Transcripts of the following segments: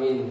angin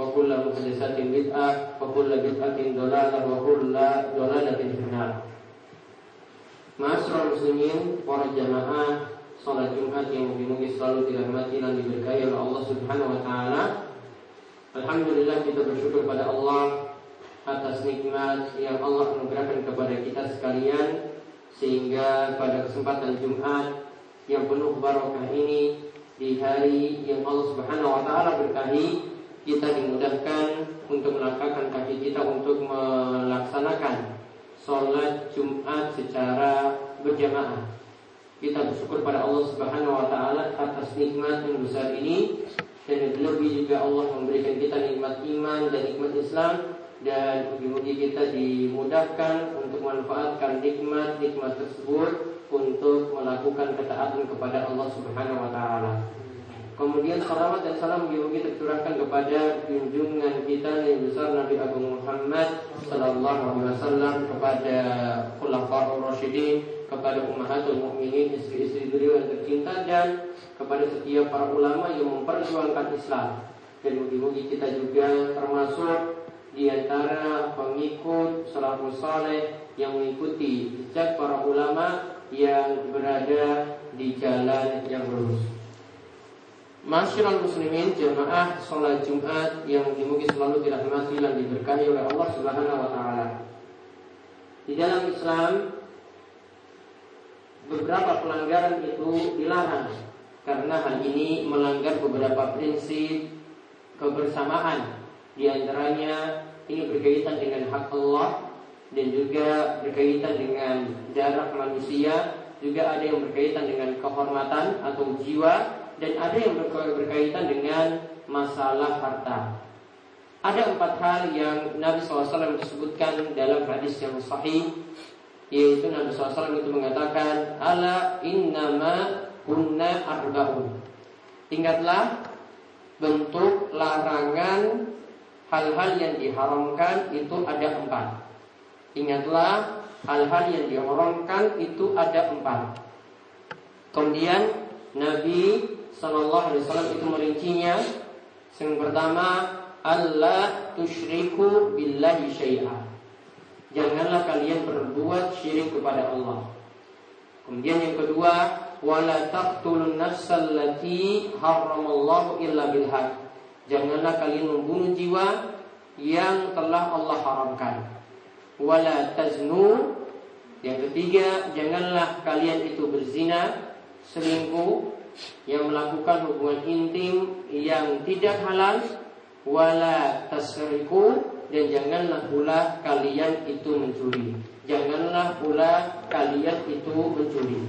وكل محدثة بدعة وكل بدعة ضلالة وكل ضلالة في النار Masyarakat muslimin, para jamaah Salat Jumat yang mungkin selalu dirahmati dan diberkahi oleh Allah Subhanahu wa taala. Alhamdulillah kita bersyukur pada Allah atas nikmat yang Allah anugerahkan kepada kita sekalian sehingga pada kesempatan Jumat yang penuh barokah ini di hari yang Allah Subhanahu wa taala berkahi kita dimudahkan untuk melangkahkan kaki kita untuk melaksanakan sholat Jumat secara berjamaah. Kita bersyukur pada Allah Subhanahu wa taala atas nikmat yang besar ini dan lebih juga Allah memberikan kita nikmat iman dan nikmat Islam dan mudah kita dimudahkan untuk memanfaatkan nikmat-nikmat tersebut untuk melakukan ketaatan kepada Allah Subhanahu wa taala. Kemudian salawat dan salam juga kita curahkan kepada junjungan kita yang besar Nabi Agung Muhammad Sallallahu Alaihi Wasallam kepada Khulafaur Rasyidin, kepada Ummahatul Mukminin, istri-istri beliau yang tercinta dan kepada setiap para ulama yang memperjuangkan Islam. Dan mugi-mugi kita juga termasuk di antara pengikut salafus saleh yang mengikuti jejak para ulama yang berada di jalan yang lurus. Masyarakat muslimin jemaah sholat Jumat yang mungkin selalu dirahmati dan diberkahi oleh Allah Subhanahu wa taala. Di dalam Islam beberapa pelanggaran itu dilarang karena hal ini melanggar beberapa prinsip kebersamaan. Di antaranya ini berkaitan dengan hak Allah dan juga berkaitan dengan jarak manusia, juga ada yang berkaitan dengan kehormatan atau jiwa dan ada yang berkaitan dengan masalah harta. Ada empat hal yang Nabi SAW disebutkan dalam hadis yang sahih yaitu Nabi SAW itu mengatakan ala innama kunna arba'un. Ingatlah bentuk larangan hal-hal yang diharamkan itu ada empat. Ingatlah hal-hal yang diharamkan itu ada empat. Kemudian Nabi Sallallahu Alaihi Wasallam itu merincinya. Yang pertama, Allah tusyriku billahi syai'a. Janganlah kalian berbuat syirik kepada Allah. Kemudian yang kedua, wala taqtulun nafsal lati haramallahu illa. Janganlah kalian membunuh jiwa yang telah Allah haramkan. Wala taznu. Yang ketiga, janganlah kalian itu berzina, selingkuh, yang melakukan hubungan intim yang tidak halal wala tasriku dan janganlah pula kalian itu mencuri. Janganlah pula kalian itu mencuri.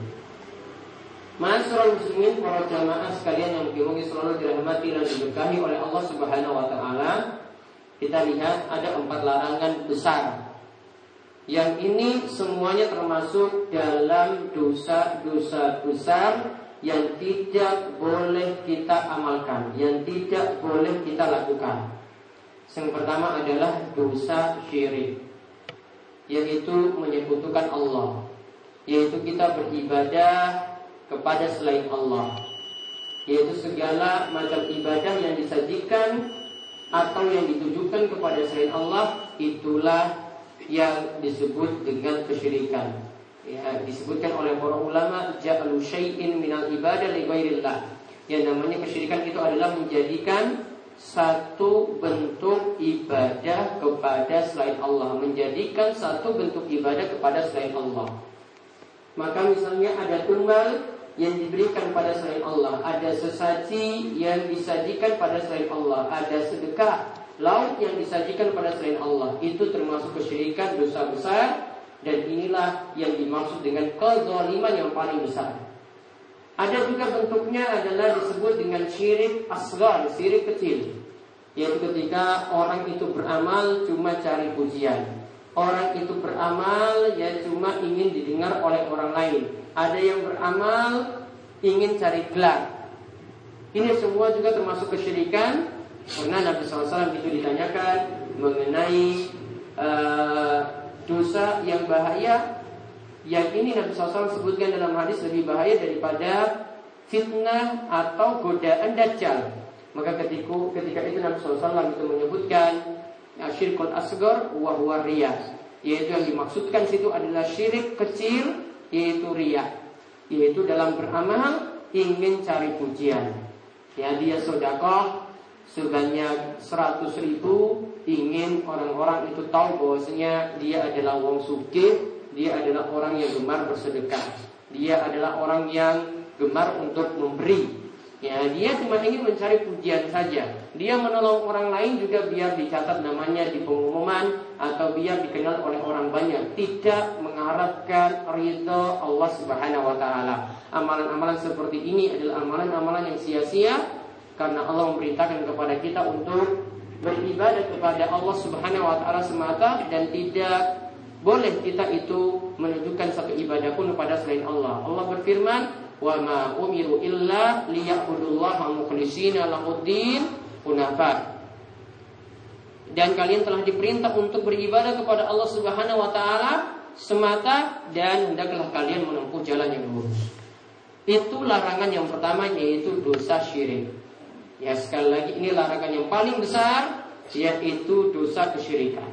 Masyarakat muslimin para jamaah sekalian yang mungkin selalu dirahmati dan diberkahi oleh Allah Subhanahu wa taala. Kita lihat ada empat larangan besar. Yang ini semuanya termasuk dalam dosa-dosa besar yang tidak boleh kita amalkan, yang tidak boleh kita lakukan. Yang pertama adalah dosa syirik, yaitu menyekutukan Allah, yaitu kita beribadah kepada selain Allah, yaitu segala macam ibadah yang disajikan atau yang ditujukan kepada selain Allah itulah yang disebut dengan kesyirikan. Ya, disebutkan oleh para ulama ja'alu syai'in minal ibadah li ghairillah. Yang namanya kesyirikan itu adalah menjadikan satu bentuk ibadah kepada selain Allah, menjadikan satu bentuk ibadah kepada selain Allah. Maka misalnya ada tumbal yang diberikan pada selain Allah, ada sesaji yang disajikan pada selain Allah, ada sedekah lauk yang disajikan pada selain Allah. Itu termasuk kesyirikan dosa besar dan inilah yang dimaksud dengan kezaliman yang paling besar. Ada juga bentuknya adalah disebut dengan syirik asgar, syirik kecil. Yaitu ketika orang itu beramal cuma cari pujian. Orang itu beramal ya cuma ingin didengar oleh orang lain. Ada yang beramal ingin cari gelar. Ini semua juga termasuk kesyirikan karena Nabi SAW itu ditanyakan mengenai uh, dosa yang bahaya. Yang ini Nabi SAW sebutkan dalam hadis lebih bahaya daripada fitnah atau godaan dajjal. Maka ketika, ketika itu Nabi SAW itu menyebutkan syirkul asgor wa huwa riyah yaitu yang dimaksudkan situ adalah syirik kecil yaitu riya yaitu dalam beramal ingin cari pujian ya dia sodakoh sebanyak 100 ribu ingin orang-orang itu tahu bahwasanya dia adalah wong suki dia adalah orang yang gemar bersedekah dia adalah orang yang gemar untuk memberi Ya, dia cuma ingin mencari pujian saja. Dia menolong orang lain juga biar dicatat namanya di pengumuman atau biar dikenal oleh orang banyak. Tidak mengharapkan ridho Allah Subhanahu wa taala. Amalan-amalan seperti ini adalah amalan-amalan yang sia-sia karena Allah memerintahkan kepada kita untuk beribadah kepada Allah Subhanahu wa taala semata dan tidak boleh kita itu menunjukkan satu ibadah pun kepada selain Allah. Allah berfirman, wa ma umiru illa liya'budullaha mukhlishina lahuddin hunafa. Dan kalian telah diperintah untuk beribadah kepada Allah Subhanahu wa taala semata dan hendaklah kalian menempuh jalan yang lurus. Itu larangan yang pertama yaitu dosa syirik. Ya sekali lagi ini larangan yang paling besar yaitu dosa kesyirikan.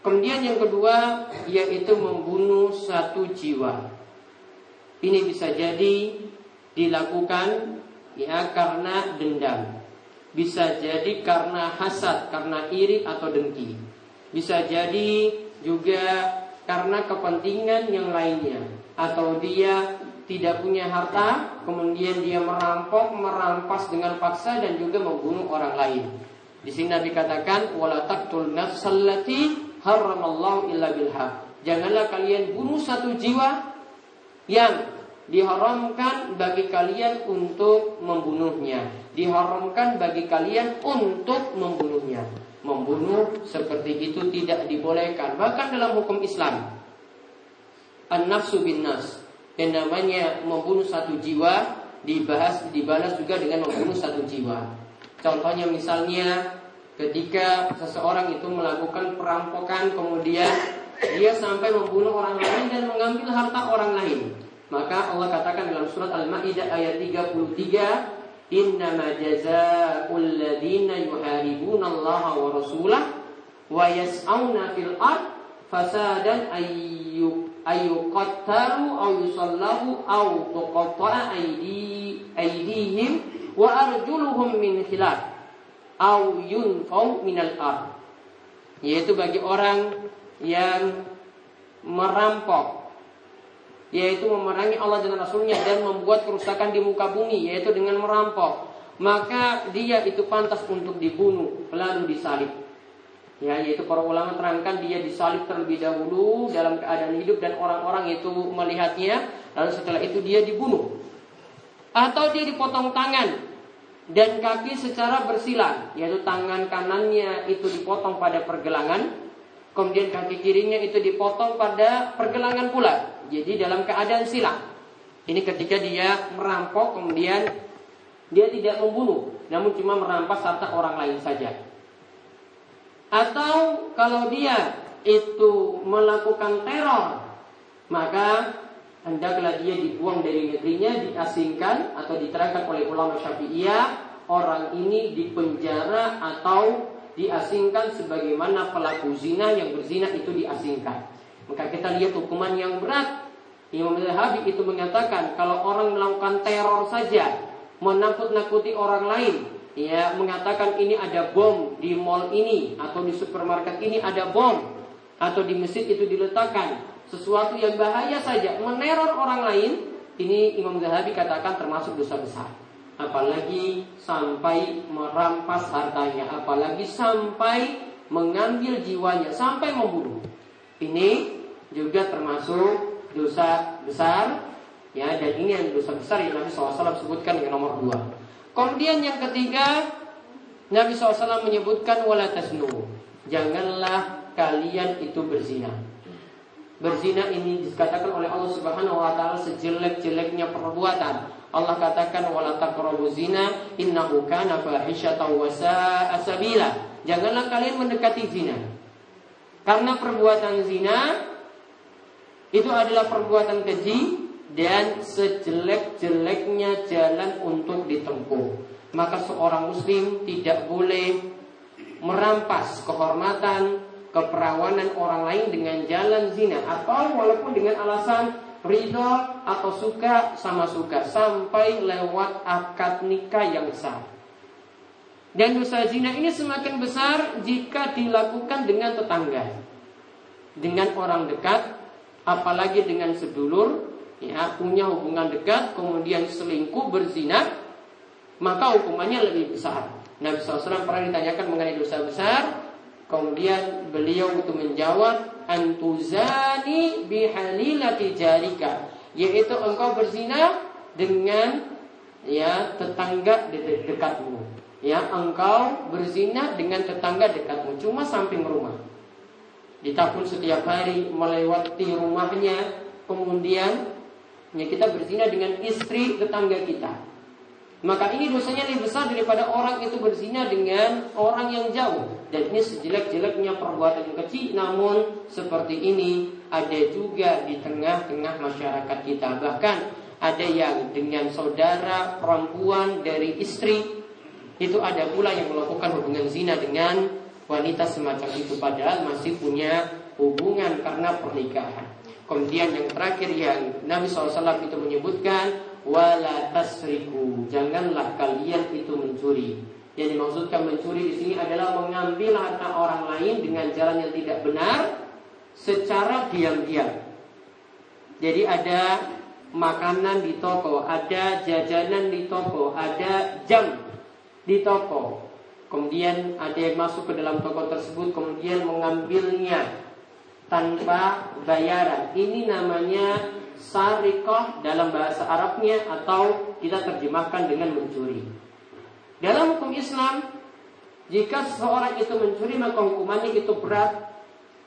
Kemudian yang kedua yaitu membunuh satu jiwa. Ini bisa jadi dilakukan ya karena dendam. Bisa jadi karena hasad, karena iri atau dengki. Bisa jadi juga karena kepentingan yang lainnya atau dia tidak punya harta, kemudian dia merampok, merampas dengan paksa dan juga membunuh orang lain. Di sini Nabi katakan wala taqtul nafsallati haramallahu illa bilhaq. Janganlah kalian bunuh satu jiwa yang diharamkan bagi kalian untuk membunuhnya. Diharamkan bagi kalian untuk membunuhnya. Membunuh seperti itu tidak dibolehkan. Bahkan dalam hukum Islam. An-nafsu bin nas. Yang namanya membunuh satu jiwa dibahas dibalas juga dengan membunuh satu jiwa. Contohnya misalnya ketika seseorang itu melakukan perampokan kemudian dia sampai membunuh orang lain dan mengambil harta orang lain. Maka Allah katakan dalam surat Al-Maidah ayat 33, "Innama jazaa'ul ladzina yuharibuna Allah wa rasulah wa yas'auna fil ard fasadan ayyuk ayyuqattalu aw yusallahu aw tuqatta'a aydi aydihim wa arjuluhum min khilaf aw yunfau minal ard." Yaitu bagi orang yang merampok yaitu memerangi Allah dan Rasulnya dan membuat kerusakan di muka bumi yaitu dengan merampok maka dia itu pantas untuk dibunuh lalu disalib ya yaitu para ulama terangkan dia disalib terlebih dahulu dalam keadaan hidup dan orang-orang itu melihatnya lalu setelah itu dia dibunuh atau dia dipotong tangan dan kaki secara bersila yaitu tangan kanannya itu dipotong pada pergelangan kemudian kaki kirinya itu dipotong pada pergelangan pula jadi dalam keadaan silang. Ini ketika dia merampok kemudian dia tidak membunuh, namun cuma merampas harta orang lain saja. Atau kalau dia itu melakukan teror, maka hendaklah dia dibuang dari negerinya, diasingkan atau diterangkan oleh ulama Syafi'iyah orang ini dipenjara atau diasingkan sebagaimana pelaku zina yang berzina itu diasingkan. Maka kita lihat hukuman yang berat. Imam Zahabi itu mengatakan kalau orang melakukan teror saja, menakut-nakuti orang lain, ya mengatakan ini ada bom di mall ini atau di supermarket ini ada bom atau di masjid itu diletakkan sesuatu yang bahaya saja meneror orang lain ini Imam Zahabi katakan termasuk dosa besar apalagi sampai merampas hartanya, apalagi sampai mengambil jiwanya, sampai membunuh. Ini juga termasuk dosa besar, ya dan ini yang dosa besar yang Nabi SAW sebutkan yang nomor dua. Kemudian yang ketiga, Nabi SAW menyebutkan wala tasnu. Janganlah kalian itu berzina. Berzina ini dikatakan oleh Allah Subhanahu wa taala sejelek-jeleknya perbuatan Allah katakan wala taqrabu zina innahu kana fahishatan wa sa'a. Janganlah kalian mendekati zina. Karena perbuatan zina itu adalah perbuatan keji dan sejelek-jeleknya jalan untuk ditempuh. Maka seorang muslim tidak boleh merampas kehormatan, keperawanan orang lain dengan jalan zina atau walaupun dengan alasan ridho atau suka sama suka sampai lewat akad nikah yang sah. Dan dosa zina ini semakin besar jika dilakukan dengan tetangga, dengan orang dekat, apalagi dengan sedulur, ya punya hubungan dekat, kemudian selingkuh berzina, maka hukumannya lebih besar. Nabi SAW pernah ditanyakan mengenai dosa besar, kemudian beliau itu menjawab, antuzani bihalilati jarika yaitu engkau berzina dengan ya tetangga dekatmu ya engkau berzina dengan tetangga dekatmu cuma samping rumah ditakut setiap hari melewati rumahnya kemudian ya kita berzina dengan istri tetangga kita maka ini dosanya lebih besar daripada orang itu berzina dengan orang yang jauh. Dan ini sejelek-jeleknya perbuatan yang kecil, namun seperti ini ada juga di tengah-tengah masyarakat kita. Bahkan ada yang dengan saudara perempuan dari istri itu ada pula yang melakukan hubungan zina dengan wanita semacam itu padahal masih punya hubungan karena pernikahan. Kemudian yang terakhir yang Nabi SAW itu menyebutkan wala tasriku. Janganlah kalian itu mencuri. Yang dimaksudkan mencuri di sini adalah mengambil harta orang lain dengan jalan yang tidak benar secara diam-diam. Jadi ada makanan di toko, ada jajanan di toko, ada jam di toko. Kemudian ada yang masuk ke dalam toko tersebut kemudian mengambilnya tanpa bayaran. Ini namanya sarikoh dalam bahasa Arabnya atau kita terjemahkan dengan mencuri. Dalam hukum Islam, jika seseorang itu mencuri maka hukumannya itu berat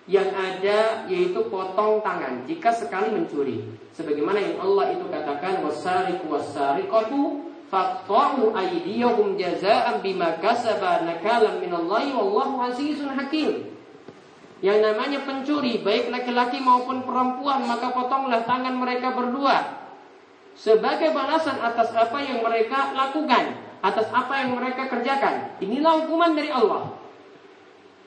yang ada yaitu potong tangan jika sekali mencuri. Sebagaimana yang Allah itu katakan wasariku wasariqatu faqta'u aydiyahum jazaan bima kasaba nakalan minallahi wallahu azizun hakim. Yang namanya pencuri, baik laki-laki maupun perempuan, maka potonglah tangan mereka berdua. Sebagai balasan atas apa yang mereka lakukan, atas apa yang mereka kerjakan. Inilah hukuman dari Allah.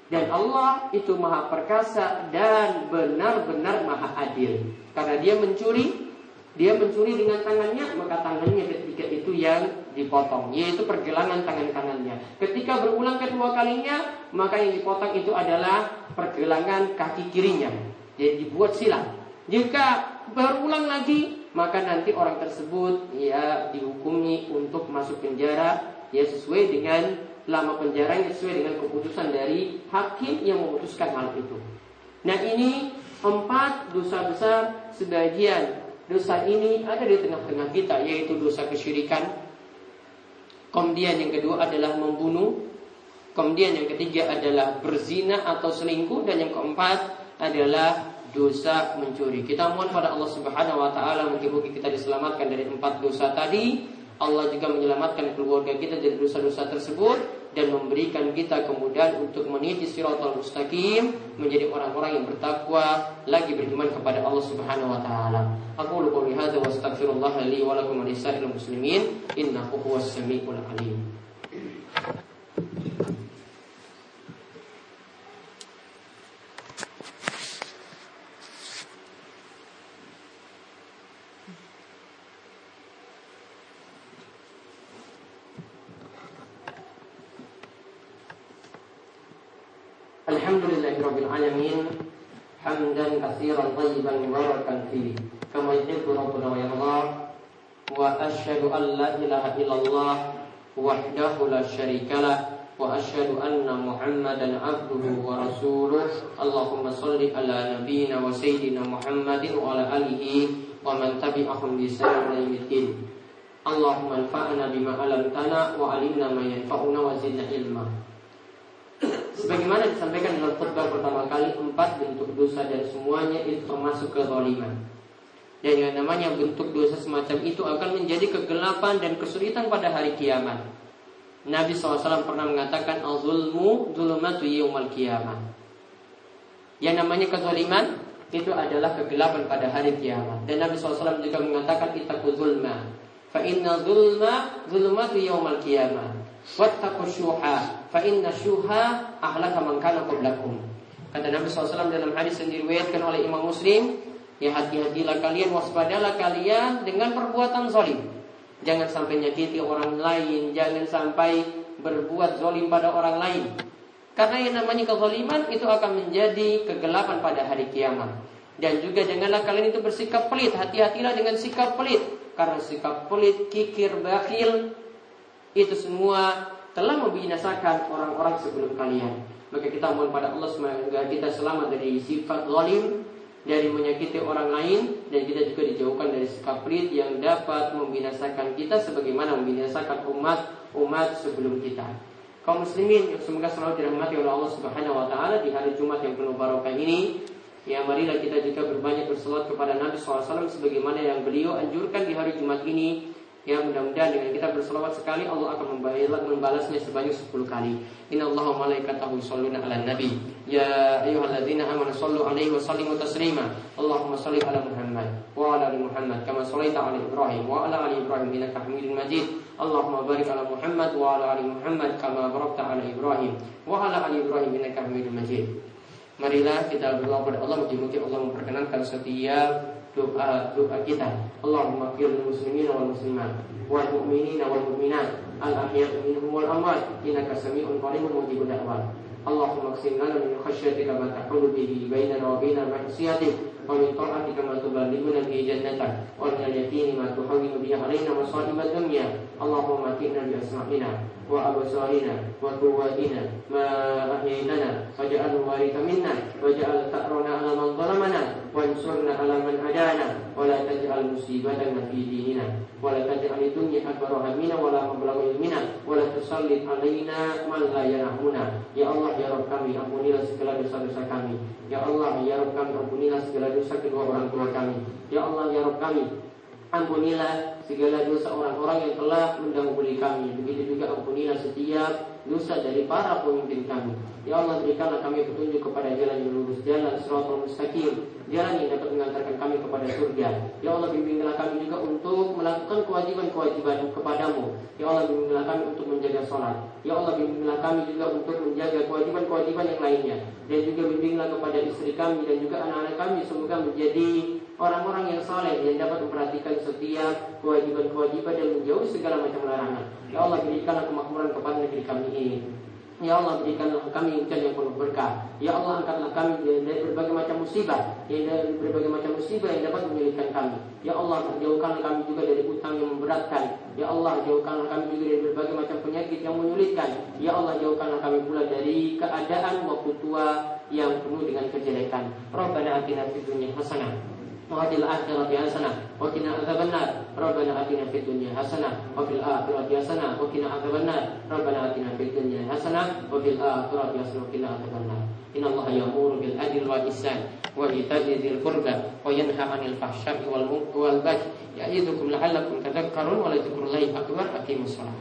Dan Allah itu maha perkasa dan benar-benar maha adil. Karena dia mencuri, dia mencuri dengan tangannya, maka tangannya ketika itu yang dipotong, yaitu pergelangan tangan kanannya. Ketika berulang kedua kalinya, maka yang dipotong itu adalah pergelangan kaki kirinya. Jadi dibuat silang. Jika berulang lagi, maka nanti orang tersebut ya dihukumi untuk masuk penjara ya sesuai dengan lama penjara yang sesuai dengan keputusan dari hakim yang memutuskan hal itu. Nah ini empat dosa besar sebagian dosa ini ada di tengah-tengah kita yaitu dosa kesyirikan. Kemudian yang kedua adalah membunuh Kemudian yang ketiga adalah berzina atau selingkuh dan yang keempat adalah dosa mencuri. Kita mohon pada Allah Subhanahu wa taala mungkin kita diselamatkan dari empat dosa tadi. Allah juga menyelamatkan keluarga kita dari dosa-dosa tersebut dan memberikan kita kemudahan untuk meniti siratal mustaqim menjadi orang-orang yang bertakwa lagi beriman kepada Allah Subhanahu wa taala. Aku qouli hadza wa astaghfirullah li wa lakum wa muslimin innahu huwas samiul alim. Alhamdulillahirabbil alamin hamdan katsiran tayyiban mubarakan fihi kama yuhibbu rabbuna wa yarda wa asyhadu an la ilaha illallah wahdahu la syarikalah وأشهد أن محمدا عبده ورسوله اللهم صل على نبينا وسيدنا محمد وعلى آله ومن تبعهم بإحسان إلى يوم الدين اللهم انفعنا بما علمتنا وعلمنا ما ينفعنا وزدنا علما Sebagaimana disampaikan dalam khutbah pertama kali Empat bentuk dosa dan semuanya itu termasuk kezaliman. Dan yang namanya bentuk dosa semacam itu akan menjadi kegelapan dan kesulitan pada hari kiamat. Nabi SAW pernah mengatakan Al-zulmu zulumatu yawmal qiyamah Yang namanya kezaliman Itu adalah kegelapan pada hari kiamat. Dan Nabi SAW juga mengatakan Itaku zulma Fa inna zulma zulumatu yawmal qiyamah Wattaku syuha Fa inna syuha ahlaka man kana qablakum. Kata Nabi SAW dalam hadis yang diriwayatkan oleh Imam Muslim Ya hati-hatilah kalian, waspadalah kalian dengan perbuatan zalim. Jangan sampai nyakiti orang lain Jangan sampai berbuat zolim pada orang lain. Karena yang namanya kezoliman itu akan menjadi kegelapan pada hari kiamat. Dan juga janganlah kalian itu bersikap pelit Hati-hatilah dengan sikap pelit. Karena sikap pelit, kikir, bakhil Itu semua telah membinasakan orang-orang sebelum kalian. Maka kita mohon pada Allah semoga kita selamat dari sifat zalim dari menyakiti orang lain dan kita juga dijauhkan dari sikap pelit yang dapat membinasakan kita sebagaimana membinasakan umat umat sebelum kita. Kaum muslimin yang semoga selalu dirahmati oleh Allah Subhanahu wa taala di hari Jumat yang penuh barokah ini, ya marilah kita juga berbanyak berselawat kepada Nabi SAW sebagaimana yang beliau anjurkan di hari Jumat ini Ya mudah-mudahan dengan kita berselawat sekali Allah akan membalasnya sebanyak 10 kali. Inna Allah wa malaikatahu yusholluna ala nabi. Ya ayyuhalladzina amanu sallu alaihi wa sallimu taslima. Allahumma salli ala Muhammad wa ala ali Muhammad kama shallaita ala Ibrahim wa ala ali Ibrahim innaka Hamidum Majid. Allahumma barik ala Muhammad wa ala ali Muhammad kama barakta ala Ibrahim wa ala ali Ibrahim innaka Hamidum Majid. Marilah kita berdoa kepada Allah mungkin Allah memperkenankan setiap doa doa kita. Allahumma fir muslimin wal muslimat wal mu'minin wal mu'minat al ahya minhum wal amwat innaka sami'un qaribun mujibud da'wat. Allahumma qsim lana min khashyatika ma tahulu bihi bainana wa bainal ma'siyatik ومن طاعتك ما تبلغنا به جنتك ومن اليقين ما تحول به علينا مصائب الدنيا اللهم متعنا بأسماعنا وأبصارنا وقواتنا ما أحييتنا واجعله وارث منا واجعل ثأرنا على من ظلمنا وانصرنا على من عادانا ولا تجعل مصيبتنا في ديننا ولا تجعل الدنيا أكبر همنا ولا مبلغ علمنا ولا تسلط علينا من لا يرحمنا يا الله يا رب kami ampunilah segala dosa-dosa kami Ya Allah ya Rabb kami ampunilah segala dosa kedua orang tua kami. Ya Allah ya Rabb kami, ampunilah segala dosa orang-orang yang telah mendahului kami. Begitu juga ampunilah setiap dosa dari para pemimpin kami. Ya Allah berikanlah kami petunjuk kepada jalan yang lurus, jalan suratul mustaqim, jalan yang dapat mengantarkan kami kepada surga. Ya Allah bimbinglah kami juga untuk melakukan kewajiban-kewajiban kepadamu. Ya Allah bimbinglah kami untuk menjaga sholat. Ya Allah bimbinglah kami juga untuk menjaga kewajiban-kewajiban yang lainnya. Dan juga bimbinglah kepada istri kami dan juga anak-anak kami semoga menjadi orang-orang yang soleh yang dapat memperhatikan setiap kewajiban-kewajiban dan menjauhi segala macam larangan. Ya Allah berikanlah kemakmuran kepada negeri kami ini. Ya Allah berikanlah kami hujan yang penuh berkah. Ya Allah angkatlah kami dari berbagai macam musibah, ya dari berbagai macam musibah yang dapat menyulitkan kami. Ya Allah jauhkanlah kami juga dari utang yang memberatkan. Ya Allah jauhkanlah kami juga dari berbagai macam penyakit yang menyulitkan. Ya Allah jauhkanlah kami pula dari keadaan waktu tua yang penuh dengan kejelekan. Rabbana atina fid hasanah وفي الآخرة حسنة وقنا عذاب النار ربنا آتنا في الدنيا حسنة وفي الآخرة حسنة وقنا عذاب النار ربنا آتنا في الدنيا حسنة وفي الآخرة حسنة وقنا عذاب النار إن الله يأمر بالعدل والإحسان وإيتاء ذي القربى وينهى عن الفحشاء والمنكر والبغي يعظكم لعلكم تذكرون ولذكر الله أكبر أقيموا الصلاة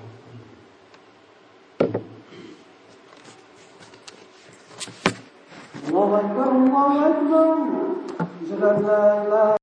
الله أكبر الله أكبر أشهد أن لا إله